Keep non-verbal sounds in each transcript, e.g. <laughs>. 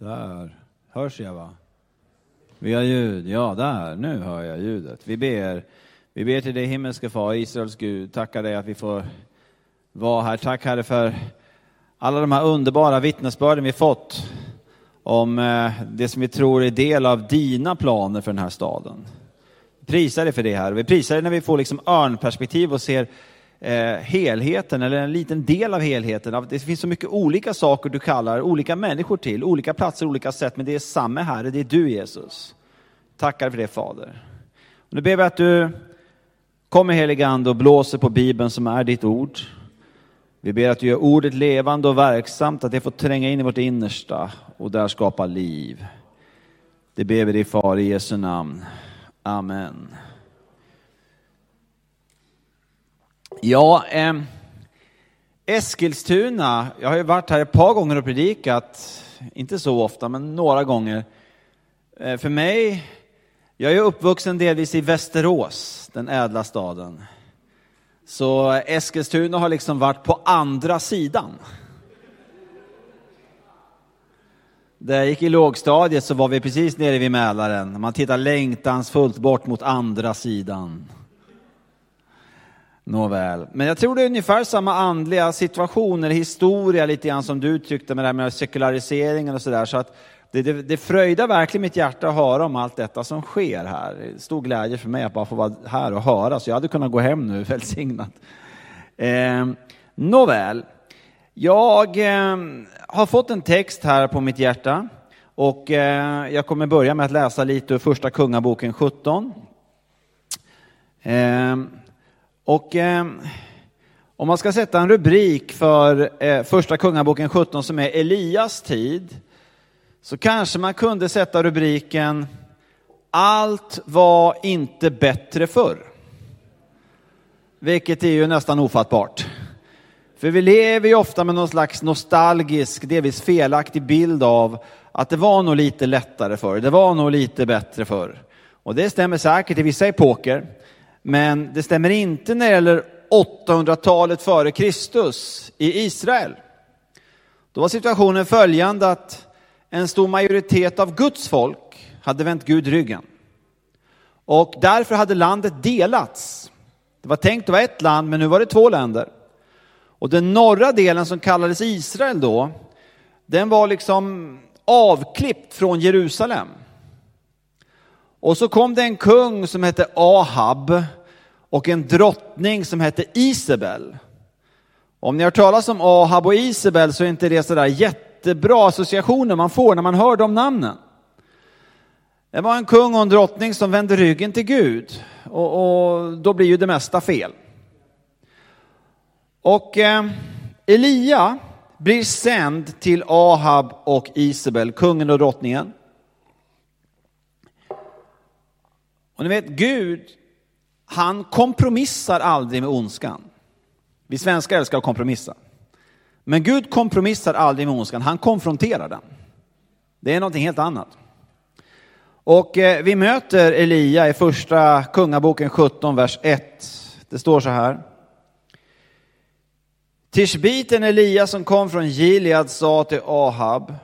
Där. Hörs jag va? Vi har ljud. Ja, där. Nu hör jag ljudet. Vi ber. Vi ber till dig himmelske far, Israels Gud. Tackar dig att vi får vara här. Tack Herre för alla de här underbara vittnesbörden vi fått om eh, det som vi tror är del av dina planer för den här staden. Prisar dig för det här. Vi prisar dig när vi får liksom örnperspektiv och ser eh, helheten, eller en liten del av helheten. Det finns så mycket olika saker du kallar olika människor till, olika platser, olika sätt, men det är samma Herre, det är du Jesus. Tackar för det Fader. Och nu ber vi att du kommer helige Ande och blåser på Bibeln som är ditt ord. Vi ber att du gör ordet levande och verksamt, att det får tränga in i vårt innersta och där skapa liv. Det ber vi dig Far i Jesu namn. Amen. Ja, eh, Eskilstuna, jag har ju varit här ett par gånger och predikat, inte så ofta, men några gånger. Eh, för mig, jag är uppvuxen delvis i Västerås, den ädla staden. Så Eskilstuna har liksom varit på andra sidan. Där jag gick i lågstadiet så var vi precis nere vid Mälaren. Man tittar längtansfullt bort mot andra sidan. Nåväl, men jag tror det är ungefär samma andliga situation eller historia lite grann som du uttryckte med det här med sekulariseringen och sådär. Så att det, det, det fröjdar verkligen mitt hjärta att höra om allt detta som sker här. Stor glädje för mig att bara få vara här och höra, så jag hade kunnat gå hem nu <laughs> välsignat. Eh, nåväl, jag eh, har fått en text här på mitt hjärta och eh, jag kommer börja med att läsa lite ur första Kungaboken 17. Och eh, om man ska sätta en rubrik för eh, första Kungaboken 17 som är Elias tid, så kanske man kunde sätta rubriken Allt var inte bättre förr. Vilket är ju nästan ofattbart. För vi lever ju ofta med någon slags nostalgisk, delvis felaktig bild av att det var nog lite lättare förr, det var nog lite bättre förr. Och det stämmer säkert i vissa epoker. Men det stämmer inte när det gäller 800-talet före Kristus i Israel. Då var situationen följande att en stor majoritet av Guds folk hade vänt Gud ryggen. Och därför hade landet delats. Det var tänkt att vara ett land, men nu var det två länder. Och den norra delen som kallades Israel då, den var liksom avklippt från Jerusalem. Och så kom det en kung som hette Ahab och en drottning som hette Isabel. Om ni har talat om Ahab och Isabel så är inte det sådär jättebra associationer man får när man hör de namnen. Det var en kung och en drottning som vände ryggen till Gud och, och då blir ju det mesta fel. Och eh, Elia blir sänd till Ahab och Isabel, kungen och drottningen. Och ni vet, Gud, han kompromissar aldrig med ondskan. Vi svenskar älskar att kompromissa. Men Gud kompromissar aldrig med ondskan, han konfronterar den. Det är någonting helt annat. Och eh, vi möter Elia i första Kungaboken 17, vers 1. Det står så här. Tishbiten Elia som kom från Gilead sa till Ahab,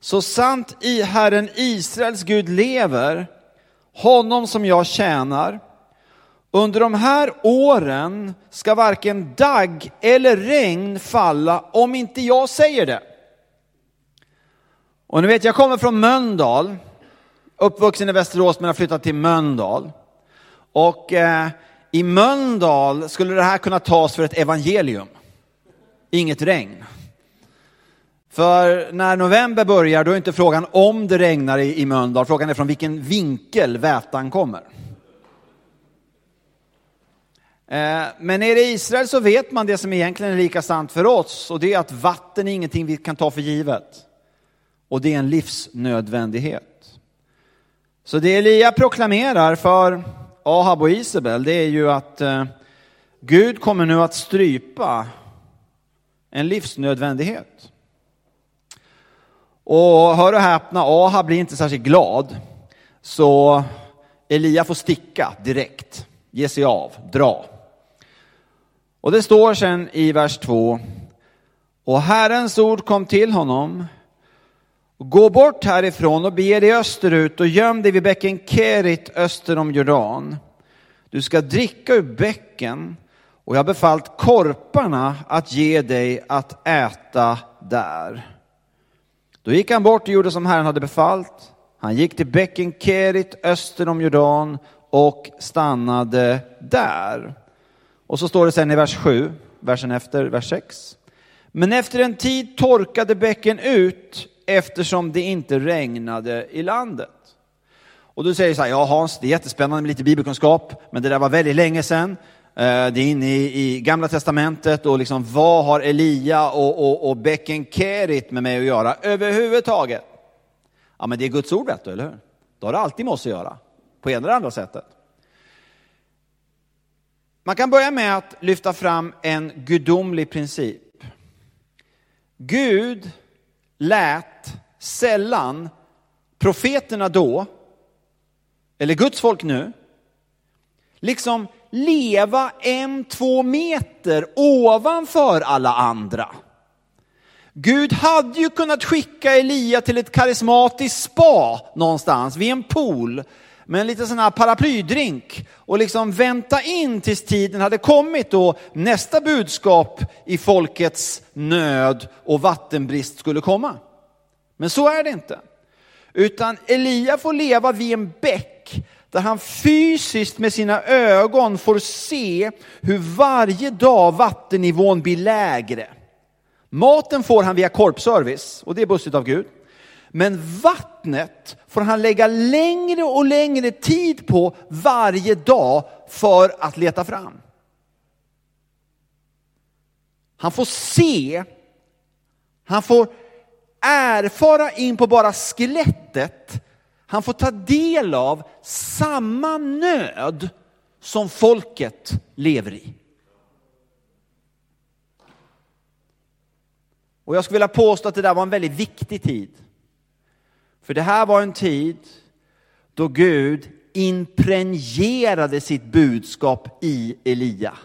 så sant i Herren Israels Gud lever, honom som jag tjänar. Under de här åren ska varken dagg eller regn falla om inte jag säger det. Och ni vet, jag kommer från Mölndal, uppvuxen i Västerås men har flyttat till Mölndal. Och eh, i Mölndal skulle det här kunna tas för ett evangelium. Inget regn. För när november börjar då är inte frågan om det regnar i, Mölndal, frågan är från vilken vinkel vätan kommer. Eh, men nere i Israel så vet man det som egentligen är lika sant för oss och det är att vatten är ingenting vi kan ta för givet. Och det är en livsnödvändighet. Så det Elia proklamerar för Ahab och Isabel det är ju att eh, Gud kommer nu att strypa en livsnödvändighet. Och hör och häpna, Ahab blir inte särskilt glad. Så Elia får sticka direkt, ge sig av, dra. Och det står sen i vers 2. Och Herrens ord kom till honom. Gå bort härifrån och bege dig österut och göm dig vid bäcken Kerit öster om Jordan. Du ska dricka ur bäcken och jag har befallt korparna att ge dig att äta där. Då gick han bort och gjorde som Herren hade befallt. Han gick till bäcken Kerit öster om Jordan och stannade där. Och så står det sen i vers 7, versen efter, vers 6. Men efter en tid torkade bäcken ut eftersom det inte regnade i landet. Och du säger så här, ja Hans, det är jättespännande med lite bibelkunskap, men det där var väldigt länge sedan. Eh, det är inne i, i Gamla Testamentet och liksom, vad har Elia och, och, och bäcken Kerit med mig att göra överhuvudtaget? Ja, men det är Guds ord, vet du, eller hur? Det har det alltid med oss att göra, på ena eller andra sättet. Man kan börja med att lyfta fram en gudomlig princip. Gud lät sällan profeterna då, eller Guds folk nu, liksom leva en, två meter ovanför alla andra. Gud hade ju kunnat skicka Elia till ett karismatiskt spa någonstans vid en pool med en liten sån här paraplydrink och liksom vänta in tills tiden hade kommit då nästa budskap i folkets nöd och vattenbrist skulle komma. Men så är det inte. Utan Elia får leva vid en bäck där han fysiskt med sina ögon får se hur varje dag vattennivån blir lägre. Maten får han via korpservice och det är bussigt av Gud. Men vattnet får han lägga längre och längre tid på varje dag för att leta fram. Han får se, han får erfara in på bara skelettet, han får ta del av samma nöd som folket lever i. Och jag skulle vilja påstå att det där var en väldigt viktig tid. För det här var en tid då Gud impregnerade sitt budskap i Elia.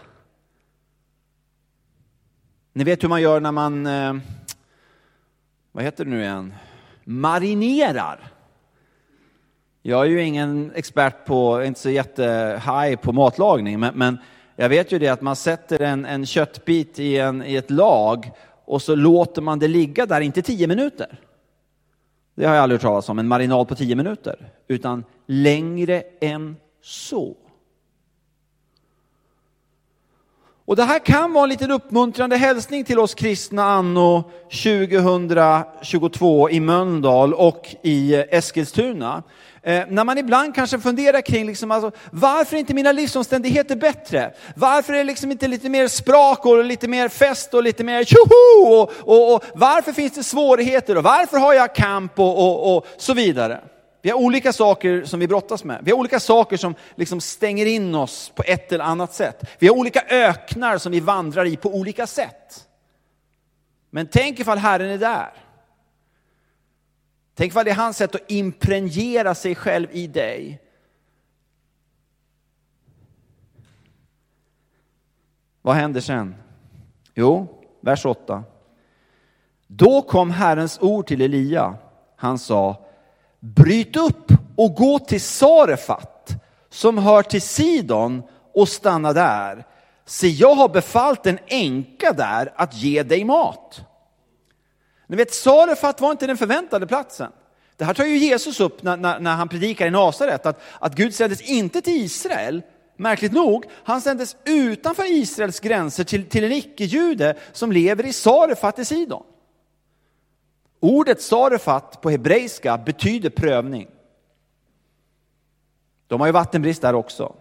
Ni vet hur man gör när man, eh, vad heter det nu igen, marinerar. Jag är ju ingen expert på, inte så jättehaj på matlagning, men, men, jag vet ju det att man sätter en, en köttbit i, en, i ett lag och så låter man det ligga där, inte tio minuter. Det har jag aldrig hört talas om, en marinad på tio minuter, utan längre än så. Och det här kan vara en liten uppmuntrande hälsning till oss kristna anno 2022 i Mölndal och i eh, Eskilstuna. Eh, när man ibland kanske funderar kring liksom, alltså, varför är inte mina livsomständigheter bättre? Varför är det liksom inte lite mer sprak och lite mer fest och lite mer tjoho? Och, och, och, varför finns det svårigheter och varför har jag kamp och, och, och så vidare? Vi har olika saker som vi brottas med. Vi har olika saker som liksom stänger in oss på ett eller annat sätt. Vi har olika öknar som vi vandrar i på olika sätt. Men tänk ifall Herren är där. Tänk ifall det är hans sätt att impregnera sig själv i dig. Vad händer sen? Jo, vers 8. Då kom Herrens ord till Elia. Han sa, bryt upp och gå till Sarefat som hör till Sidon och stanna där. Se, jag har befallt en änka där att ge dig mat. Ni vet, Sarefat var inte den förväntade platsen. Det här tar ju Jesus upp när, när, när han predikar i Nasaret, att, att Gud sändes inte till Israel, märkligt nog, han sändes utanför Israels gränser till, till en icke-jude som lever i Sarefat i Sidon. Ordet Sarefat på hebreiska betyder prövning. De har ju vattenbrist där också.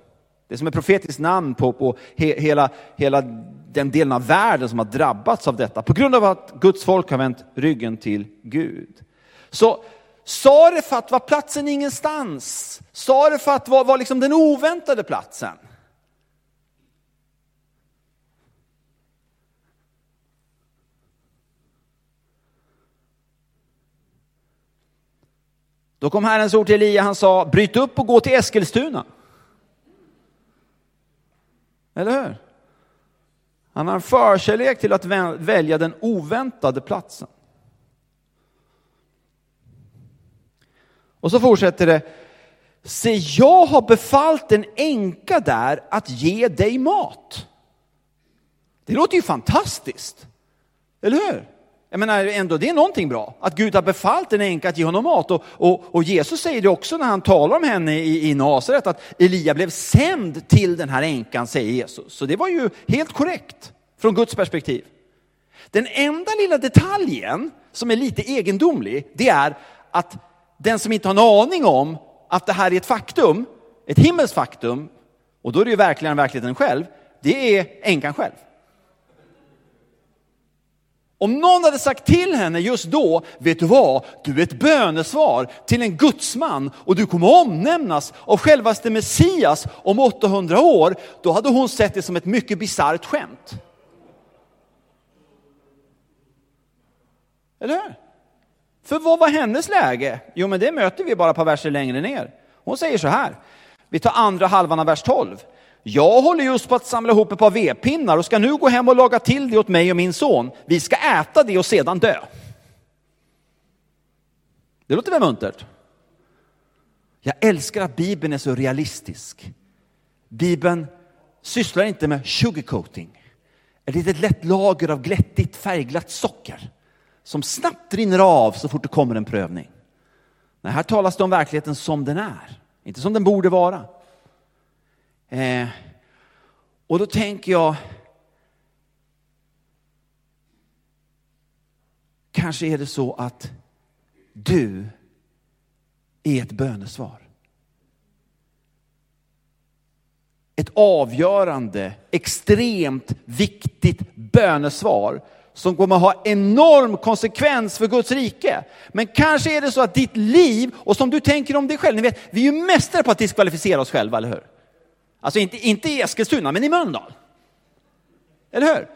Det är som ett profetiskt namn på, på he, hela, hela den delen av världen som har drabbats av detta på grund av att Guds folk har vänt ryggen till Gud. Så Sarefat var platsen ingenstans. Sarefat var, var liksom den oväntade platsen. Då kom Herrens ord till Elia, han sa, bryt upp och gå till Eskilstuna. Eller hur? Han har en förkärlek till att välja den oväntade platsen. Och så fortsätter det. Se, jag har befallt en änka där att ge dig mat. Det låter ju fantastiskt. Eller hur? Jag menar ändå, det är någonting bra. Att Gud har befallt en änka att ge honom mat. Och, och, och, Jesus säger det också när han talar om henne i, i Nasaret, att Elia blev sänd till den här änkan, säger Jesus. Så det var ju helt korrekt från Guds perspektiv. Den enda lilla detaljen som är lite egendomlig, det är att den som inte har en aning om att det här är ett faktum, ett himmelskt faktum, och då är det ju verkligen verkligheten själv, det är änkan själv. Om någon hade sagt till henne just då, vet du vad, du är ett bönesvar till en gudsman och du kommer omnämnas av självaste Messias om 800 år, då hade hon sett det som ett mycket bisarrt skämt. Eller hur? För vad var hennes läge? Jo, men det möter vi bara ett par verser längre ner. Hon säger så här, vi tar andra halvan av vers 12. Jag håller just på att samla ihop ett par vedpinnar och ska nu gå hem och laga till det åt mig och min son. Vi ska äta det och sedan dö. Det låter väl muntert? Jag älskar att Bibeln är så realistisk. Bibeln sysslar inte med sugarcoating. Ett litet lätt lager av glättigt färgglatt socker som snabbt rinner av så fort det kommer en prövning. Nej, här talas det om verkligheten som den är, inte som den borde vara. Eh, och då tänker jag, kanske är det så att du är ett bönesvar. Ett avgörande, extremt viktigt bönesvar som kommer ha enorm konsekvens för Guds rike. Men kanske är det så att ditt liv, och som du tänker om dig själv, ni vet, vi är ju mästare på att diskvalificera oss själva, eller hur? Alltså inte, inte i Eskilstuna, men i Mölndal. Eller hur?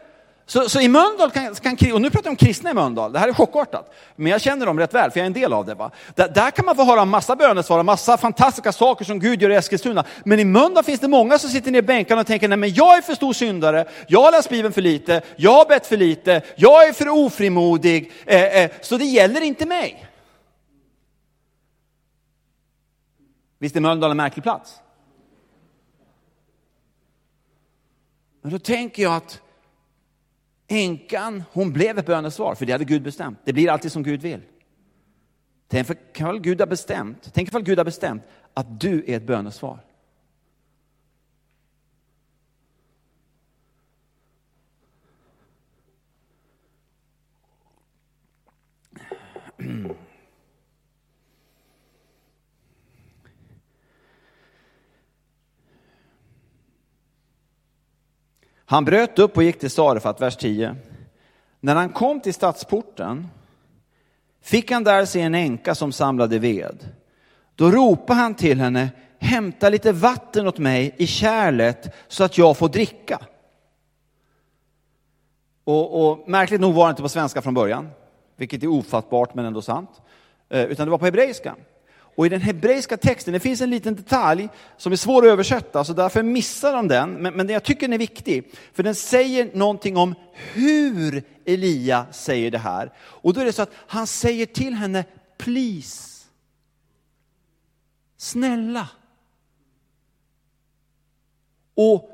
Så, så i Mölndal kan, kan, och nu pratar jag om kristna i Mölndal, det här är chockartat, men jag känner dem rätt väl, för jag är en del av det. Va? Där, där kan man få höra massa bönesvar, massa fantastiska saker som Gud gör i Eskilstuna. Men i Mölndal finns det många som sitter ner i bänkarna och tänker, nej men jag är för stor syndare, jag har läst Bibeln för lite, jag har bett för lite, jag är för ofrimodig, eh, eh, så det gäller inte mig. Visst är Mölndal en märklig plats? Men då tänker jag att änkan, hon blev ett bönesvar, för det hade Gud bestämt. Det blir alltid som Gud vill. Tänk ifall Gud har bestämt, tänk ifall Gud har bestämt att du är ett bönesvar. <clears throat> Han bröt upp och gick till Sarefat, vers 10. När han kom till stadsporten fick han där se en änka som samlade ved. Då ropade han till henne, hämta lite vatten åt mig i kärlet så att jag får dricka. Och, och märkligt nog var det inte på svenska från början, vilket är ofattbart men ändå sant, eh, utan det var på hebreiska. Och i den hebreiska texten, det finns en liten detalj som är svår att översätta, så därför missar de den. Men, men jag tycker den är viktig, för den säger någonting om hur Elia säger det här. Och då är det så att han säger till henne, please. Snälla. Och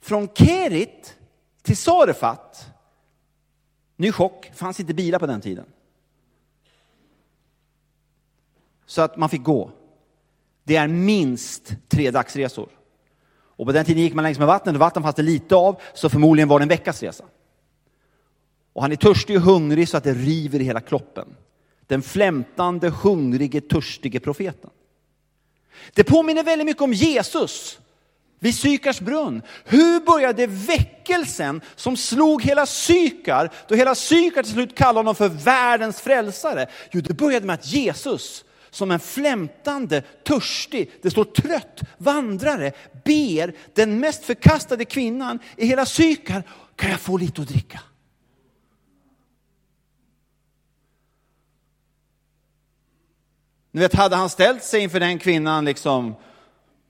från Kerit till Sarefat, ny chock, fanns inte bilar på den tiden. Så att man fick gå. Det är minst tre dagsresor. Och på den tiden gick man längs med vattnet och vatten fanns det lite av, så förmodligen var det en veckas resa. Och han är törstig och hungrig så att det river i hela kroppen. Den flämtande, hungrige, törstige profeten. Det påminner väldigt mycket om Jesus vid Sykars brunn. Hur började väckelsen som slog hela Sykar, då hela Sykar till slut kallade honom för världens frälsare? Jo, det började med att Jesus som en flämtande, törstig, det står trött vandrare, ber den mest förkastade kvinnan i hela Sykar, kan jag få lite att dricka? Ni vet, hade han ställt sig inför den kvinnan liksom,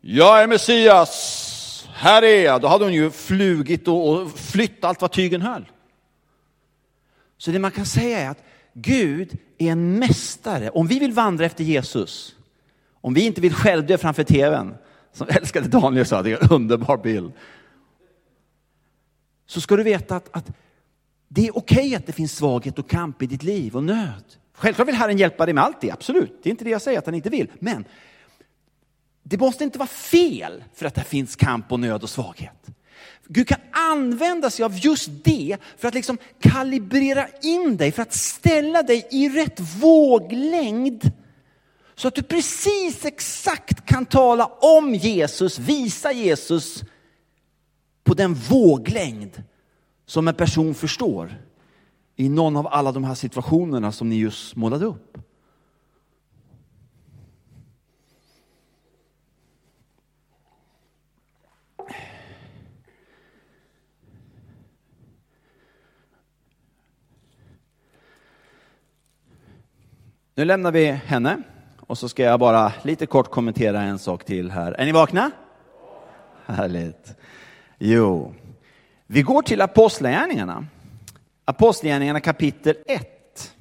jag är Messias, här är jag, då hade hon ju flugit och, och flytt allt vad tygen höll. Så det man kan säga är att Gud är en mästare. Om vi vill vandra efter Jesus, om vi inte vill självdö framför tvn, som <laughs> älskade Daniel sa, det är en underbar bild. Så ska du veta att, att det är okej okay att det finns svaghet och kamp i ditt liv och nöd. Självklart vill Herren hjälpa dig med allt det, absolut. Det är inte det jag säger att han inte vill. Men det måste inte vara fel för att det finns kamp och nöd och svaghet. Gud kan använda sig av just det för att liksom kalibrera in dig, för att ställa dig i rätt våglängd. Så att du precis exakt kan tala om Jesus, visa Jesus på den våglängd som en person förstår i någon av alla de här situationerna som ni just målade upp. Nu lämnar vi henne och så ska jag bara lite kort kommentera en sak till här. Är ni vakna? Härligt. Jo, vi går till Apostlagärningarna. Apostlagärningarna kapitel 1.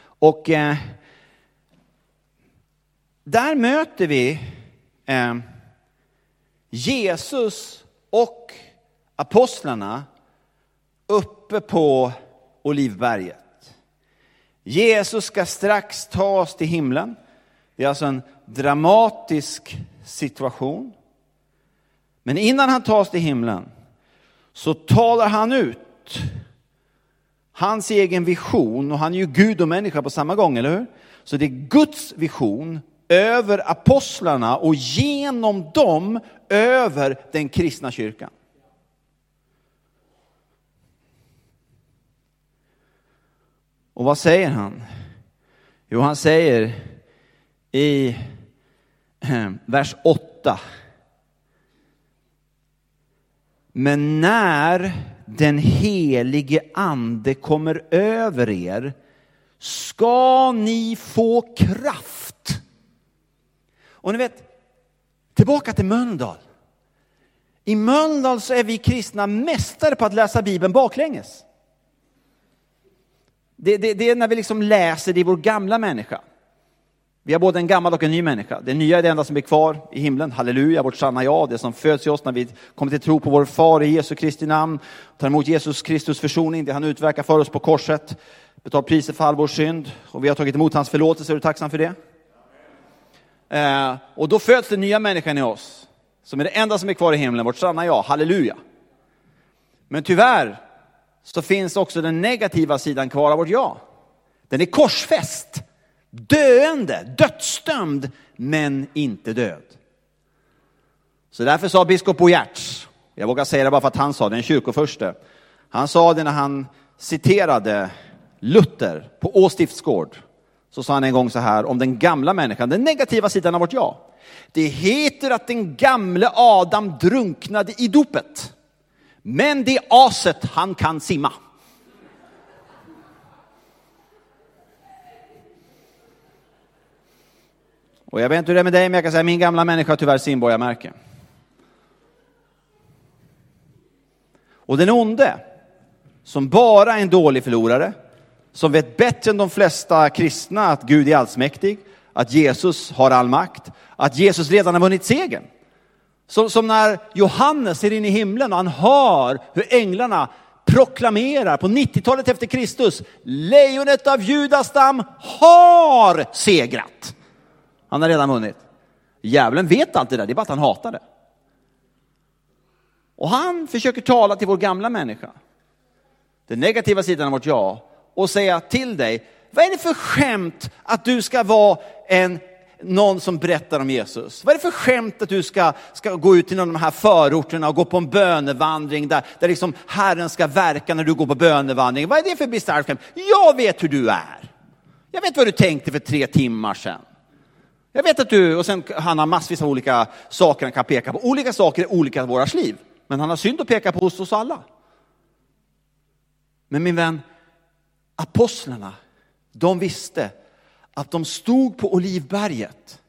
Och eh, där möter vi eh, Jesus och apostlarna uppe på Olivberget. Jesus ska strax ta oss till himlen. Det är alltså en dramatisk situation. Men innan han tas till himlen så talar han ut hans egen vision, och han är ju Gud och människa på samma gång, eller hur? Så det är Guds vision över apostlarna och genom dem över den kristna kyrkan. Och vad säger han? Jo, han säger i vers 8. Men när den helige ande kommer över er ska ni få kraft. Och ni vet, tillbaka till Mölndal. I Mölndal så är vi kristna mästare på att läsa Bibeln baklänges. Det, det, det, är när vi liksom läser det i vår gamla människa. Vi har både en gammal och en ny människa. Det nya är det enda som är kvar i himlen. Halleluja, vårt sanna jag, det som föds i oss när vi kommer till tro på vår far i Jesu Kristi namn, tar emot Jesus Kristus försoning, det han utverkar för oss på korset, betalar priset för all vår synd och vi har tagit emot hans förlåtelse. Är du tacksam för det? Eh, och då föds den nya människan i oss, som är det enda som är kvar i himlen, vårt sanna jag. halleluja. Men tyvärr så finns också den negativa sidan kvar av vårt ja. Den är korsfäst, döende, dödsdömd, men inte död. Så därför sa biskop Bo Giertz, jag vågar säga det bara för att han sa det, en kyrkoförste. Han sa det när han citerade Luther på Å stiftsgård. Så sa han en gång så här om den gamla människan, den negativa sidan av vårt ja. Det heter att den gamle Adam drunknade i dopet. Men det aset, han kan simma. Och jag vet inte hur det är med dig, men jag kan säga min gamla människa har tyvärr simborgarmärke. Och den onde, som bara är en dålig förlorare, som vet bättre än de flesta kristna att Gud är allsmäktig, att Jesus har all makt, att Jesus redan har vunnit segern. Som, som när Johannes ser in i himlen och han hör hur änglarna proklamerar på 90-talet efter Kristus, lejonet av Judastam har segrat. Han har redan vunnit. Djävulen vet allt det där, det är bara att han hatar det. Och han försöker tala till vår gamla människa, den negativa sidan av vårt ja, och säga till dig, vad är det för skämt att du ska vara en någon som berättar om Jesus. Vad är det för skämt att du ska, ska gå ut till någon av de här förorterna och gå på en bönevandring där, där liksom Herren ska verka när du går på bönevandring. Vad är det för bisarrt skämt? Jag vet hur du är. Jag vet vad du tänkte för tre timmar sedan. Jag vet att du, och sen han har massvis av olika saker han kan peka på. Olika saker är olika i våra liv. Men han har synd att peka på hos oss alla. Men min vän, apostlarna, de visste att de stod på Olivberget,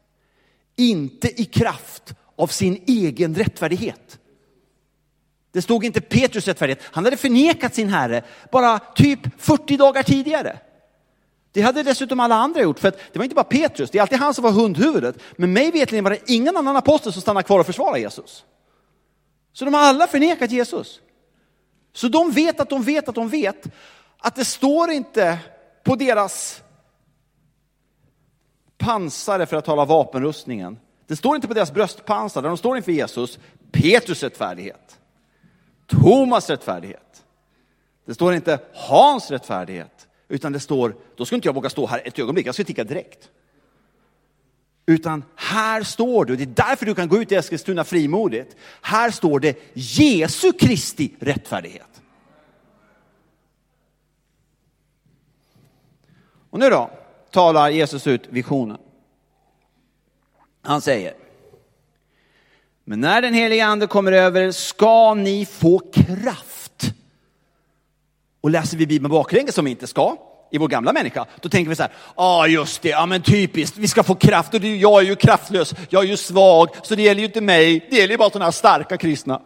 inte i kraft av sin egen rättfärdighet. Det stod inte Petrus rättfärdighet, han hade förnekat sin herre bara typ 40 dagar tidigare. Det hade dessutom alla andra gjort, för att det var inte bara Petrus, det är alltid han som var hundhuvudet. Men mig vetligen var det ingen annan apostel som stannade kvar och försvarade Jesus. Så de har alla förnekat Jesus. Så de vet att de vet att de vet att det står inte på deras pansare för att tala vapenrustningen. Det står inte på deras bröstpansar där de står inför Jesus, Petrus rättfärdighet, Thomas rättfärdighet. Det står inte Hans rättfärdighet, utan det står, då skulle inte jag våga stå här ett ögonblick, jag skulle ticka direkt. Utan här står det, och det är därför du kan gå ut i Eskilstuna frimodigt. Här står det Jesu Kristi rättfärdighet. Och nu då talar Jesus ut visionen. Han säger, men när den helige ande kommer över ska ni få kraft. Och läser vi Bibeln baklänges som vi inte ska, i vår gamla människa, då tänker vi så här, ja ah, just det, ja men typiskt, vi ska få kraft och jag är ju kraftlös, jag är ju svag, så det gäller ju inte mig, det gäller ju bara sådana här starka kristna.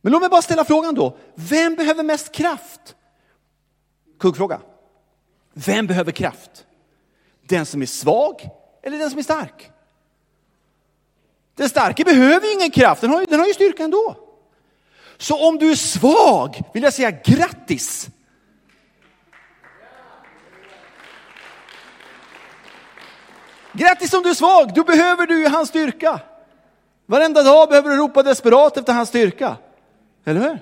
Men låt mig bara ställa frågan då, vem behöver mest kraft? Kuggfråga. Vem behöver kraft? Den som är svag eller den som är stark? Den starke behöver ju ingen kraft, den har, ju, den har ju styrka ändå. Så om du är svag vill jag säga grattis. Grattis om du är svag, då behöver du hans styrka. Varenda dag behöver du ropa desperat efter hans styrka. Eller hur?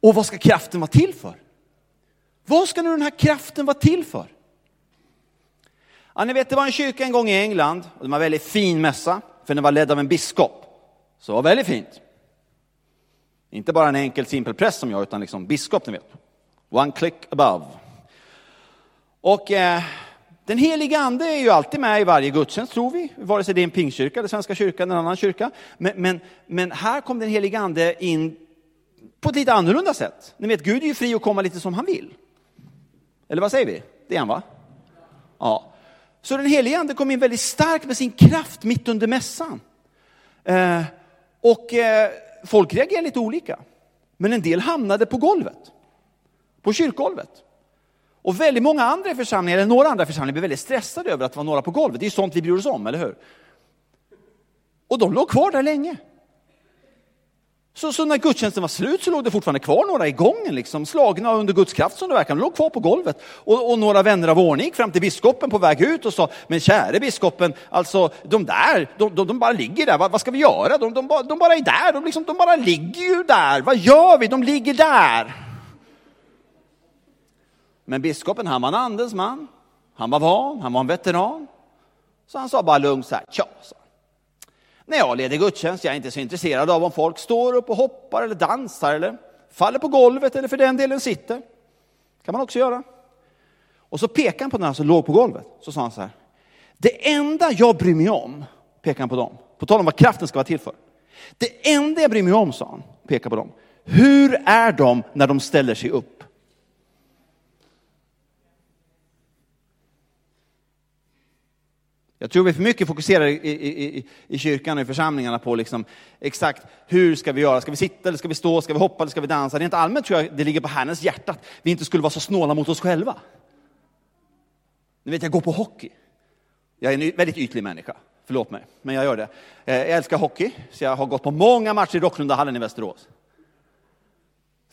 Och vad ska kraften vara till för? Vad ska nu den här kraften vara till för? Ja, ni vet, det var en kyrka en gång i England, och det var en väldigt fin mässa, för den var ledd av en biskop. Så det var väldigt fint. Inte bara en enkel simpel präst som jag, utan liksom biskop, ni vet. One click above. Och eh, den heliga ande är ju alltid med i varje gudstjänst, tror vi, vare sig det är en pingkyrka, eller Svenska kyrkan eller en annan kyrka. Men, men, men här kom den heliga ande in på ett lite annorlunda sätt. Ni vet, Gud är ju fri att komma lite som han vill. Eller vad säger vi? Det är han va? Ja. Så den helige ande kom in väldigt starkt med sin kraft mitt under mässan. Eh, och eh, folk reagerade lite olika. Men en del hamnade på golvet. På kyrkgolvet. Och väldigt många andra församlingar, eller några andra församlingar, blev väldigt stressade över att det var några på golvet. Det är ju sånt vi bryr oss om, eller hur? Och de låg kvar där länge. Så, så, när gudstjänsten var slut så låg det fortfarande kvar några i gången, liksom, slagna under Guds kraft som det verkar. De låg kvar på golvet. Och, och, några vänner av ordning gick fram till biskopen på väg ut och sa, men käre biskopen, alltså de där, de, de, de bara ligger där, vad, vad, ska vi göra? De, de, de bara är där, de, liksom, de bara ligger ju där, vad gör vi? De ligger där. Men biskopen, han var en andens man. Han var van, han var en veteran. Så han sa bara lugnt så här, tja, så. När jag leder gudstjänst, jag är inte så intresserad av om folk står upp och hoppar eller dansar eller faller på golvet eller för den delen sitter. kan man också göra. Och så pekade han på den som låg på golvet. Så sa han så här. Det enda jag bryr mig om, pekade han på dem, på tal om vad kraften ska vara till för. Det enda jag bryr mig om, sa han, pekade på dem. Hur är de när de ställer sig upp? Jag tror vi för mycket fokuserar i, i, i, i kyrkan och i församlingarna på liksom exakt hur ska vi göra? Ska vi sitta eller ska vi stå? Ska vi hoppa eller ska vi dansa? Rent allmänt tror jag det ligger på Herrens hjärta att vi inte skulle vara så snåla mot oss själva. Ni vet, jag går på hockey. Jag är en väldigt ytlig människa, förlåt mig, men jag gör det. Eh, jag älskar hockey, så jag har gått på många matcher i Rocklundahallen i Västerås.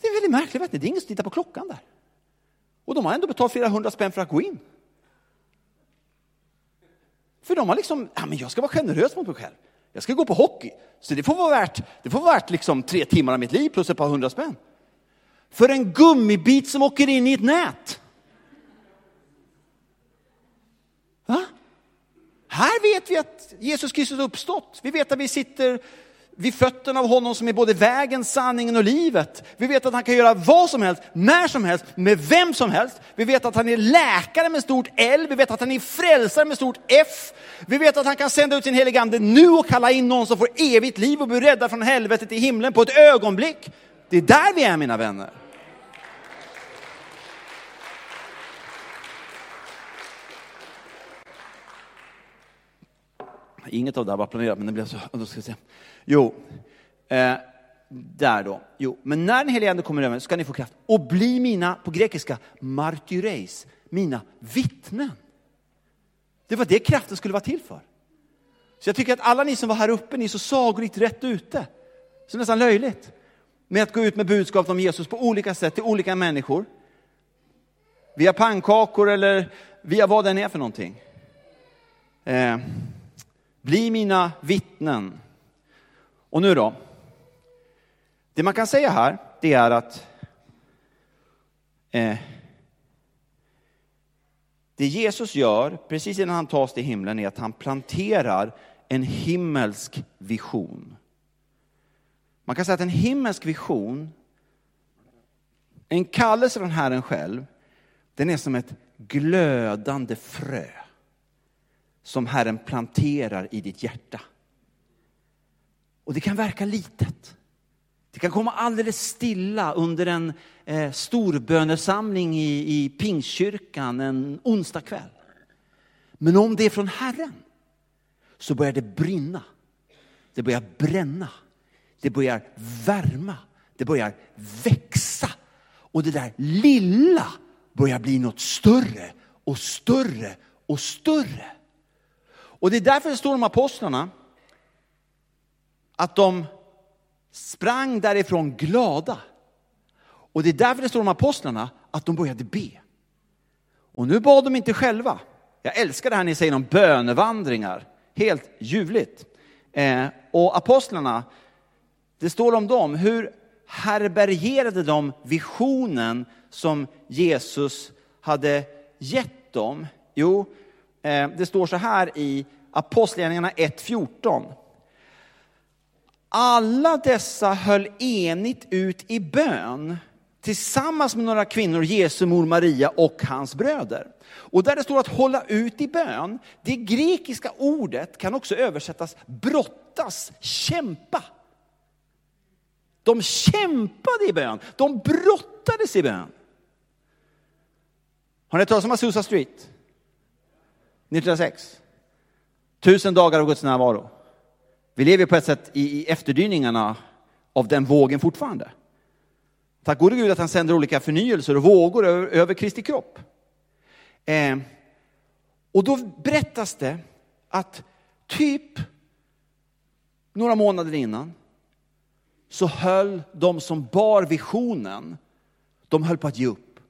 Det är väldigt märkligt, vet ni? det är ingen som tittar på klockan där. Och de har ändå betalat flera hundra spänn för att gå in. För de har liksom, ja men jag ska vara generös mot mig själv. Jag ska gå på hockey. Så det får vara värt, det får vara värt liksom tre timmar av mitt liv plus ett par hundra spänn. För en gummibit som åker in i ett nät. Va? Här vet vi att Jesus Kristus uppstått. Vi vet att vi sitter vid fötterna av honom som är både vägen, sanningen och livet. Vi vet att han kan göra vad som helst, när som helst, med vem som helst. Vi vet att han är läkare med stort L, vi vet att han är frälsare med stort F. Vi vet att han kan sända ut sin helige ande nu och kalla in någon som får evigt liv och blir räddad från helvetet till himlen på ett ögonblick. Det är där vi är mina vänner. Inget av det här var planerat, men det blev så. Då ska vi se. Jo, eh, där då? Jo, men när den helige ande kommer över ska ni få kraft och bli mina, på grekiska, martyreis, mina vittnen. Det var det kraften skulle vara till för. Så jag tycker att alla ni som var här uppe, ni är så sagolikt rätt ute. Så nästan löjligt. Med att gå ut med budskapet om Jesus på olika sätt till olika människor. Via pannkakor eller via vad den är för någonting. Eh, bli mina vittnen. Och nu då? Det man kan säga här, det är att eh, det Jesus gör, precis innan han tas till himlen, är att han planterar en himmelsk vision. Man kan säga att en himmelsk vision, en kallelse från Herren själv, den är som ett glödande frö som Herren planterar i ditt hjärta. Och det kan verka litet. Det kan komma alldeles stilla under en eh, storbönesamling i, i Pingstkyrkan en onsdag kväll. Men om det är från Herren så börjar det brinna. Det börjar bränna. Det börjar värma. Det börjar växa. Och det där lilla börjar bli något större och större och större. Och det är därför det står om apostlarna att de sprang därifrån glada. Och det är därför det står om apostlarna att de började be. Och nu bad de inte själva. Jag älskar det här ni säger om bönevandringar. Helt ljuvligt. Eh, och apostlarna, det står om dem, hur härbärgerade de visionen som Jesus hade gett dem? Jo, Eh, det står så här i Apostlagärningarna 1.14 alla dessa höll enigt ut i bön tillsammans med några kvinnor, Jesu mor Maria och hans bröder. Och där det står att hålla ut i bön, det grekiska ordet kan också översättas brottas, kämpa. De kämpade i bön, de brottades i bön. Har ni hört talas om Azusa Street? 1906. Tusen dagar av Guds närvaro. Vi lever på ett sätt i, efterdyningarna av den vågen fortfarande. Tack gode Gud att han sänder olika förnyelser och vågor över, över Kristi kropp. Eh, och då berättas det att typ några månader innan så höll de som bar visionen, de höll på att ge upp.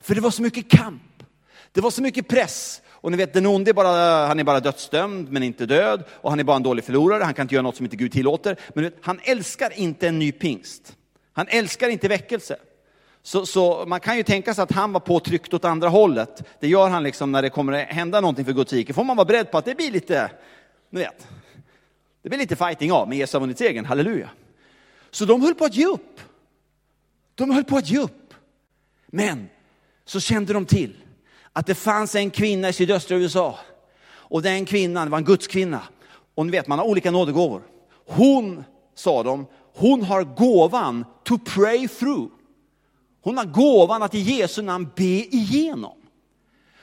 För det var så mycket kamp, det var så mycket press, och ni vet, den onde är bara, han är bara dödsdömd men inte död. Och han är bara en dålig förlorare, han kan inte göra något som inte Gud tillåter. Men vet, han älskar inte en ny pingst. Han älskar inte väckelse. Så, så, man kan ju tänka sig att han var påtryckt åt andra hållet. Det gör han liksom när det kommer att hända någonting för Guds rike. får man vara beredd på att det blir lite, ni vet, det blir lite fighting av, men Jesus har vunnit segern, halleluja. Så de höll på att ge upp. De höll på att ge upp. Men så kände de till att det fanns en kvinna i sydöstra USA. Och den kvinnan var en gudskvinna. Och ni vet, man har olika nådegåvor. Hon, sa de, hon har gåvan to pray through. Hon har gåvan att i Jesu namn be igenom.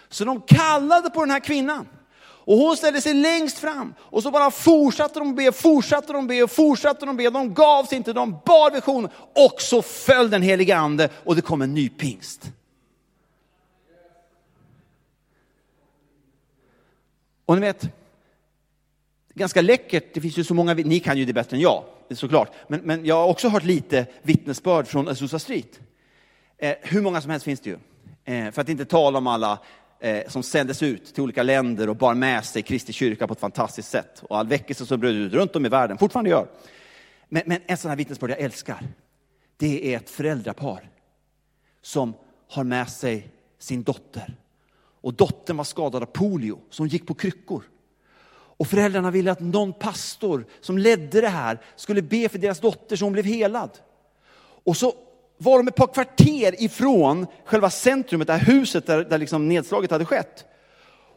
Så de kallade på den här kvinnan. Och hon ställde sig längst fram och så bara fortsatte de be, fortsatte de be fortsatte de be. De gav sig inte, de bar visionen och så föll den heliga ande och det kom en ny pingst. Och ni vet, ganska läckert, det finns ju så många, ni kan ju det bättre än jag, såklart, men, men jag har också hört lite vittnesbörd från Azusa Street. Eh, hur många som helst finns det ju. Eh, för att inte tala om alla eh, som sändes ut till olika länder och bar med sig Kristi kyrka på ett fantastiskt sätt. Och all väckelse som bröt ut runt om i världen, fortfarande gör. Men, men en sån här vittnesbörd jag älskar, det är ett föräldrapar som har med sig sin dotter och dottern var skadad av polio, så hon gick på kryckor. Och föräldrarna ville att någon pastor som ledde det här skulle be för deras dotter så hon blev helad. Och så var de ett par kvarter ifrån själva centrumet, det här huset där, där liksom nedslaget hade skett.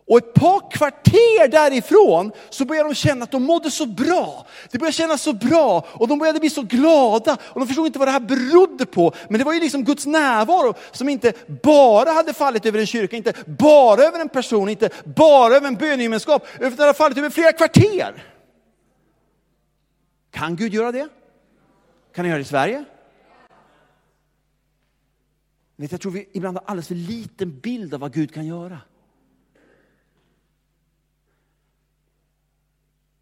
Och ett par kvarter därifrån så började de känna att de mådde så bra. Det började kännas så bra och de började bli så glada. Och de förstod inte vad det här berodde på. Men det var ju liksom Guds närvaro som inte bara hade fallit över en kyrka, inte bara över en person, inte bara över en bönegemenskap, utan det hade fallit över flera kvarter. Kan Gud göra det? Kan han göra det i Sverige? Jag tror vi ibland har alldeles för liten bild av vad Gud kan göra.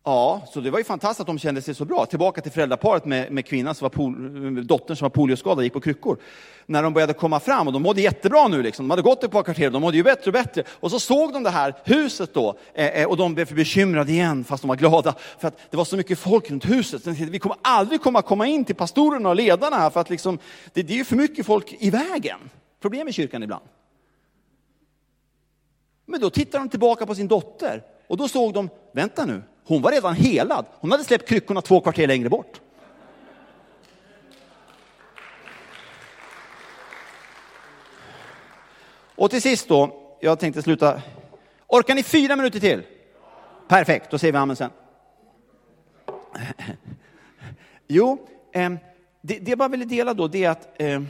Ja, så det var ju fantastiskt att de kände sig så bra. Tillbaka till föräldraparet med, med kvinnan som var pol, eh, dottern som var polioskadad och gick på kryckor. När de började komma fram, och de mådde jättebra nu, liksom. de hade gått ett par kvarter, de mådde ju bättre och bättre. Och så såg de det här huset då, eh, eh och de blev bekymrade igen, fast de var glada, för att det var så mycket folk runt huset. Vi kommer aldrig komma, komma in till pastorerna och ledarna här, för att liksom, det, det är ju för mycket folk i vägen. Problem i kyrkan ibland. Men då tittade de tillbaka på sin dotter, och då såg de, vänta nu, hon var redan helad. Hon hade släppt kryckorna två kvarter längre bort. Och till sist då, jag tänkte sluta. Orkar ni fyra minuter till? Perfekt, då säger vi amen sen. <laughs> Jo, eh, det, det jag bara ville dela då, det är att eh,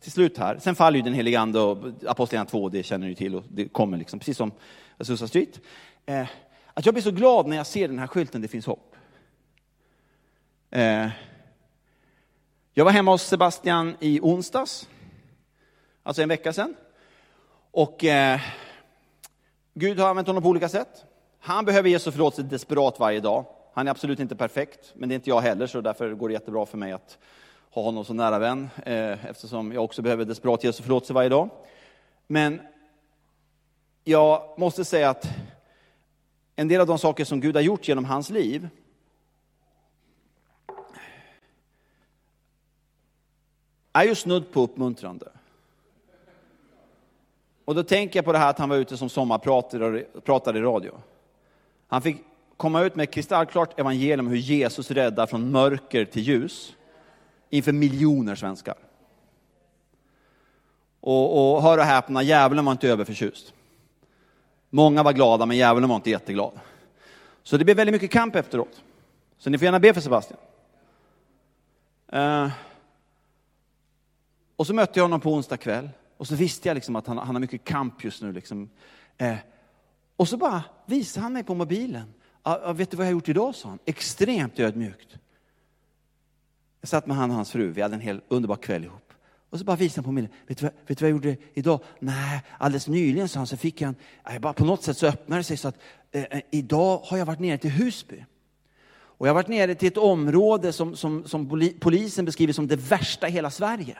till slut här, sen faller ju den helige ande och Apostlagärningarna 2, det känner ni till och det kommer liksom, precis som Azusa Street. Eh, att jag blir så glad när jag ser den här skylten, det finns hopp. Eh, jag var hemma hos Sebastian i onsdags, alltså en vecka sedan. Och eh, Gud har använt honom på olika sätt. Han behöver Jesu förlåtelse desperat varje dag. Han är absolut inte perfekt, men det är inte jag heller, så därför går det jättebra för mig att ha honom som nära vän, eh, eftersom jag också behöver desperat Jesu förlåtelse varje dag. Men jag måste säga att en del av de saker som Gud har gjort genom hans liv är ju snudd på uppmuntrande. Och då tänker jag på det här att han var ute som sommarpratare i radio. Han fick komma ut med ett kristallklart evangelium hur Jesus räddar från mörker till ljus inför miljoner svenskar. Och, och hör och häpna, djävulen var inte överförtjust. Många var glada, men djävulen var inte jätteglad. Så det blev väldigt mycket kamp efteråt. Så ni får gärna be för Sebastian. Eh. och så mötte jag honom på onsdag kväll. Och så visste jag liksom att han, han har mycket kamp just nu. Liksom. Eh. och så bara visade han mig på mobilen. Ah, vet du vad jag har gjort idag, sa han. Extremt ödmjukt. Jag satt med han och hans fru, vi hade en hel underbar kväll ihop. Och så bara visade han på mig. Vet du, vad, vet du vad jag gjorde idag? Nej, alldeles nyligen sa han, så fick jag en, bara på något sätt så öppnade det sig så att eh, eh, idag har jag varit nere till Husby. Och jag har varit nere till ett område som, som, som polisen beskriver som det värsta i hela Sverige.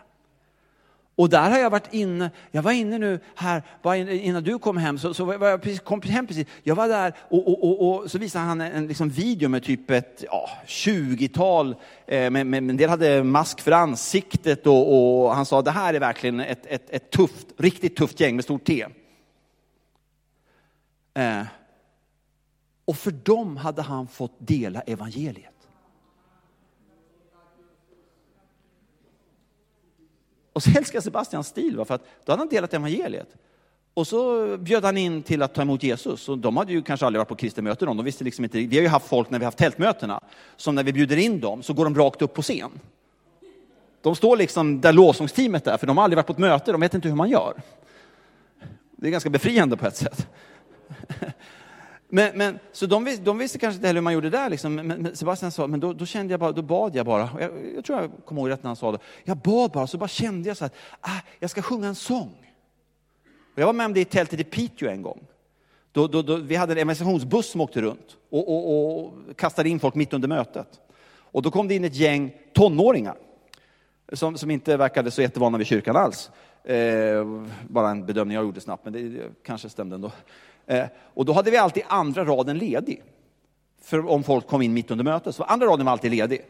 Och där har jag varit inne, jag var inne nu här, innan du kom hem, så, så var jag precis, kom hem precis. Jag var där och, och, och, och så visade han en liksom video med typ ett ja, 20-tal, eh, men, men en del hade mask för ansiktet och, och han sa det här är verkligen ett, ett, ett tufft, riktigt tufft gäng med stort T. Eh, och för dem hade han fått dela evangeliet. Och så älskar Sebastians stil, för att då hade han delat evangeliet. Och så bjöd han in till att ta emot Jesus. Och de hade ju kanske aldrig varit på kristna möten. De visste liksom inte, vi har ju haft folk när vi har haft tältmötena, som när vi bjuder in dem så går de rakt upp på scen. De står liksom där lovsångsteamet är, för de har aldrig varit på ett möte, de vet inte hur man gör. Det är ganska befriande på ett sätt. Men, men, så de, vis, de visste kanske inte heller hur man gjorde där. Liksom. Men, men Sebastian sa, men då, då, kände jag bara, då bad jag bara. Jag, jag, tror jag kommer ihåg rätt när han sa det. Jag bad bara, så bara kände jag så att ah, jag ska sjunga en sång. Och jag var med om det i tältet i Piteå en gång. Då, då, då, vi hade en evangelisationsbuss som åkte runt och, och, och, kastade in folk mitt under mötet. Och då kom det in ett gäng tonåringar som, som inte verkade så jättevana vid kyrkan alls. Eh, bara en bedömning jag gjorde snabbt, men det, det kanske stämde ändå. Eh, och då hade vi alltid andra raden ledig. För om folk kom in mitt under mötet, så var andra raden var alltid ledig.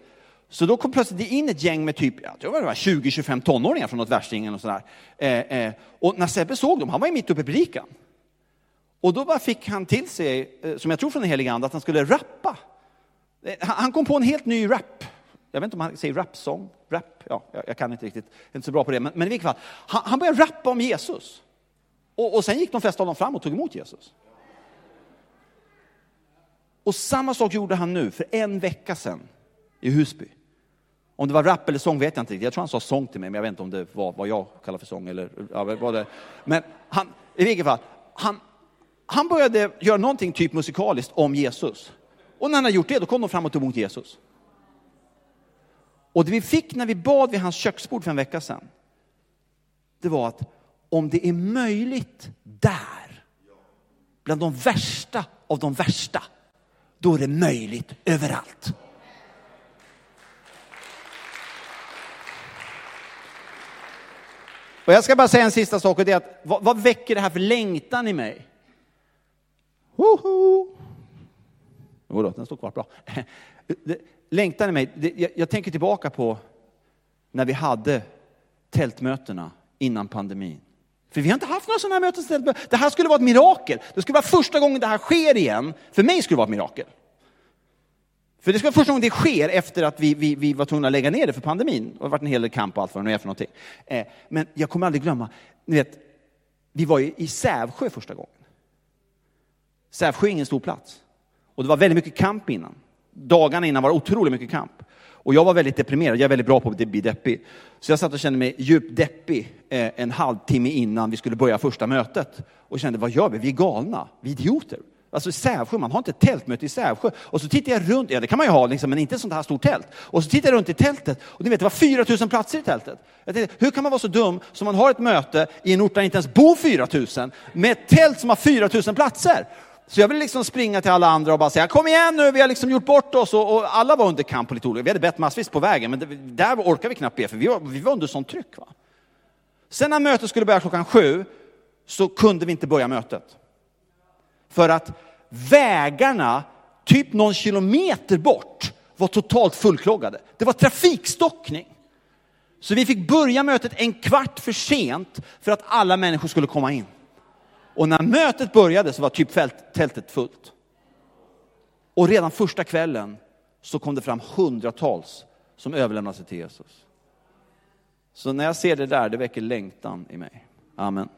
Så då kom plötsligt in ett gäng med typ 20-25 tonåringar från något värsting. Och, sådär. Eh, eh, och när Sebbe såg dem, han var ju mitt uppe i predikan. Och då bara fick han till sig, eh, som jag tror från den helige ande, att han skulle rappa. Eh, han kom på en helt ny rap. Jag vet inte om han säger rapsång, rap, ja, jag, jag kan inte riktigt, jag är inte så bra på det. Men, men i vilket fall, han, han började rappa om Jesus. Och, och sen gick de flesta av dem fram och tog emot Jesus. Och samma sak gjorde han nu, för en vecka sedan i Husby. Om det var rap eller sång vet jag inte riktigt. Jag tror han sa sång till mig, men jag vet inte om det var vad jag kallar för sång. Eller, ja, vad det. Men han, i vilket fall, han, han började göra någonting typ musikaliskt om Jesus. Och när han hade gjort det, då kom de fram och tog emot Jesus. Och det vi fick när vi bad vid hans köksbord för en vecka sedan, det var att om det är möjligt där, bland de värsta av de värsta, då är det möjligt överallt. Och jag ska bara säga en sista sak och det är att vad, vad väcker det här för längtan i mig? Woho! Jo då, den står kvar bra. <laughs> Längtan i mig, det, jag, jag tänker tillbaka på när vi hade tältmötena innan pandemin. För vi har inte haft några sådana här möten. Det här skulle vara ett mirakel. Det skulle vara första gången det här sker igen. För mig skulle det vara ett mirakel. För det ska vara första gången det sker efter att vi, vi, vi var tvungna att lägga ner det för pandemin. Det har varit en hel del kamp och allt vad det nu är för någonting. Eh, men jag kommer aldrig glömma, ni vet, vi var ju i Sävsjö första gången. Sävsjö är ingen stor plats. Och det var väldigt mycket kamp innan. Dagarna innan var det otroligt mycket kamp. Och jag var väldigt deprimerad, jag är väldigt bra på att bli deppig. Så jag satt och kände mig djupt deppig eh, en halvtimme innan vi skulle börja första mötet. Och kände, vad gör vi? Vi är galna, vi är idioter. Alltså Sävsjö, man har inte ett tältmöte i Sävsjö. Och så tittar jag runt, ja det kan man ju ha, liksom, men inte ett sånt här stort tält. Och så tittar jag runt i tältet och ni vet, det var 4 000 platser i tältet. Jag tänkte, hur kan man vara så dum som man har ett möte i en ort där inte ens bor 4 000 med ett tält som har 4 000 platser? Så jag ville liksom springa till alla andra och bara säga, kom igen nu, vi har liksom gjort bort oss. Och, och alla var under kamp på lite olika. Vi hade bett massvis på vägen, men det, där orkade vi knappt be, för vi var, vi var under sånt tryck. Va? Sen när mötet skulle börja klockan sju, så kunde vi inte börja mötet. För att vägarna, typ någon kilometer bort, var totalt fullkloggade. Det var trafikstockning. Så vi fick börja mötet en kvart för sent för att alla människor skulle komma in. Och när mötet började så var typ tältet fullt. Och redan första kvällen så kom det fram hundratals som överlämnade sig till Jesus. Så när jag ser det där, det väcker längtan i mig. Amen.